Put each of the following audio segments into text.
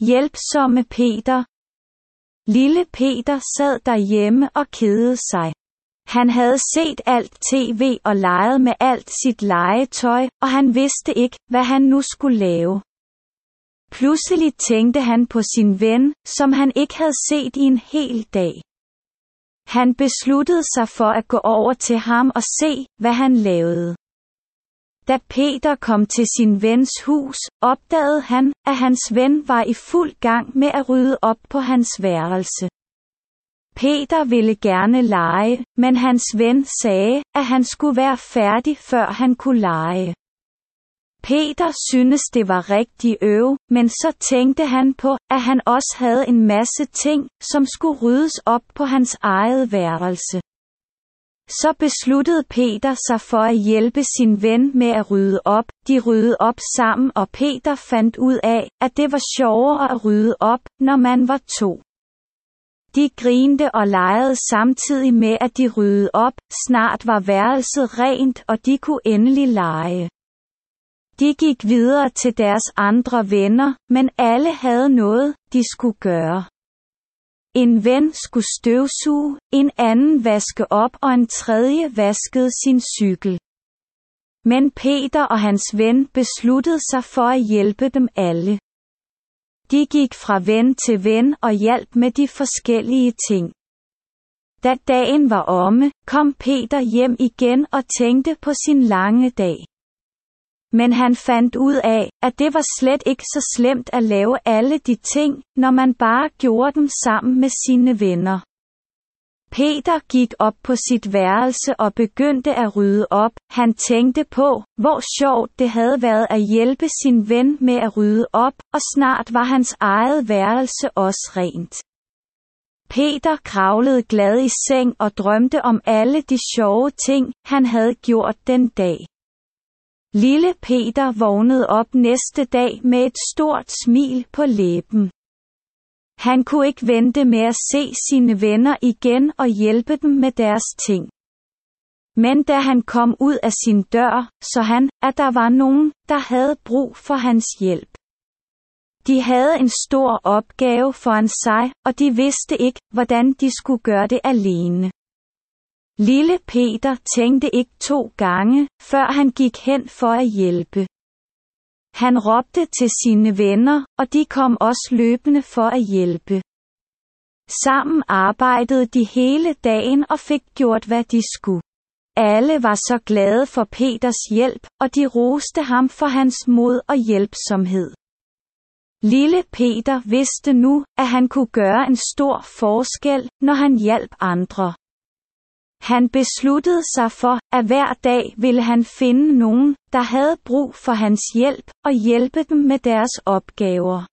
hjælpsomme Peter. Lille Peter sad derhjemme og kedede sig. Han havde set alt tv og leget med alt sit legetøj, og han vidste ikke, hvad han nu skulle lave. Pludselig tænkte han på sin ven, som han ikke havde set i en hel dag. Han besluttede sig for at gå over til ham og se, hvad han lavede. Da Peter kom til sin vens hus, opdagede han, at hans ven var i fuld gang med at rydde op på hans værelse. Peter ville gerne lege, men hans ven sagde, at han skulle være færdig før han kunne lege. Peter syntes det var rigtig øv, men så tænkte han på, at han også havde en masse ting, som skulle ryddes op på hans eget værelse. Så besluttede Peter sig for at hjælpe sin ven med at rydde op. De ryddede op sammen, og Peter fandt ud af, at det var sjovere at rydde op, når man var to. De grinte og legede samtidig med, at de ryddede op. Snart var værelset rent, og de kunne endelig lege. De gik videre til deres andre venner, men alle havde noget, de skulle gøre. En ven skulle støvsuge, en anden vaske op og en tredje vaskede sin cykel. Men Peter og hans ven besluttede sig for at hjælpe dem alle. De gik fra ven til ven og hjalp med de forskellige ting. Da dagen var omme, kom Peter hjem igen og tænkte på sin lange dag men han fandt ud af, at det var slet ikke så slemt at lave alle de ting, når man bare gjorde dem sammen med sine venner. Peter gik op på sit værelse og begyndte at rydde op. Han tænkte på, hvor sjovt det havde været at hjælpe sin ven med at rydde op, og snart var hans eget værelse også rent. Peter kravlede glad i seng og drømte om alle de sjove ting, han havde gjort den dag. Lille Peter vågnede op næste dag med et stort smil på læben. Han kunne ikke vente med at se sine venner igen og hjælpe dem med deres ting. Men da han kom ud af sin dør, så han, at der var nogen, der havde brug for hans hjælp. De havde en stor opgave foran sig, og de vidste ikke, hvordan de skulle gøre det alene. Lille Peter tænkte ikke to gange, før han gik hen for at hjælpe. Han råbte til sine venner, og de kom også løbende for at hjælpe. Sammen arbejdede de hele dagen og fik gjort hvad de skulle. Alle var så glade for Peters hjælp, og de roste ham for hans mod og hjælpsomhed. Lille Peter vidste nu, at han kunne gøre en stor forskel, når han hjalp andre. Han besluttede sig for, at hver dag ville han finde nogen, der havde brug for hans hjælp, og hjælpe dem med deres opgaver.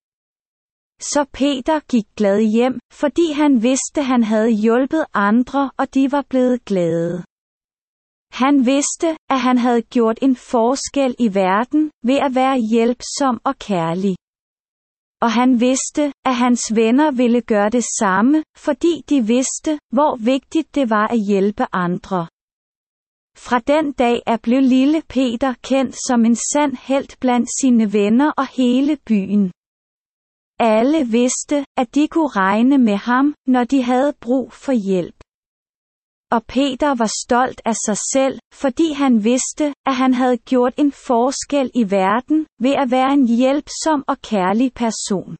Så Peter gik glad hjem, fordi han vidste han havde hjulpet andre og de var blevet glade. Han vidste, at han havde gjort en forskel i verden, ved at være hjælpsom og kærlig og han vidste, at hans venner ville gøre det samme, fordi de vidste, hvor vigtigt det var at hjælpe andre. Fra den dag er blev lille Peter kendt som en sand helt blandt sine venner og hele byen. Alle vidste, at de kunne regne med ham, når de havde brug for hjælp og Peter var stolt af sig selv, fordi han vidste, at han havde gjort en forskel i verden ved at være en hjælpsom og kærlig person.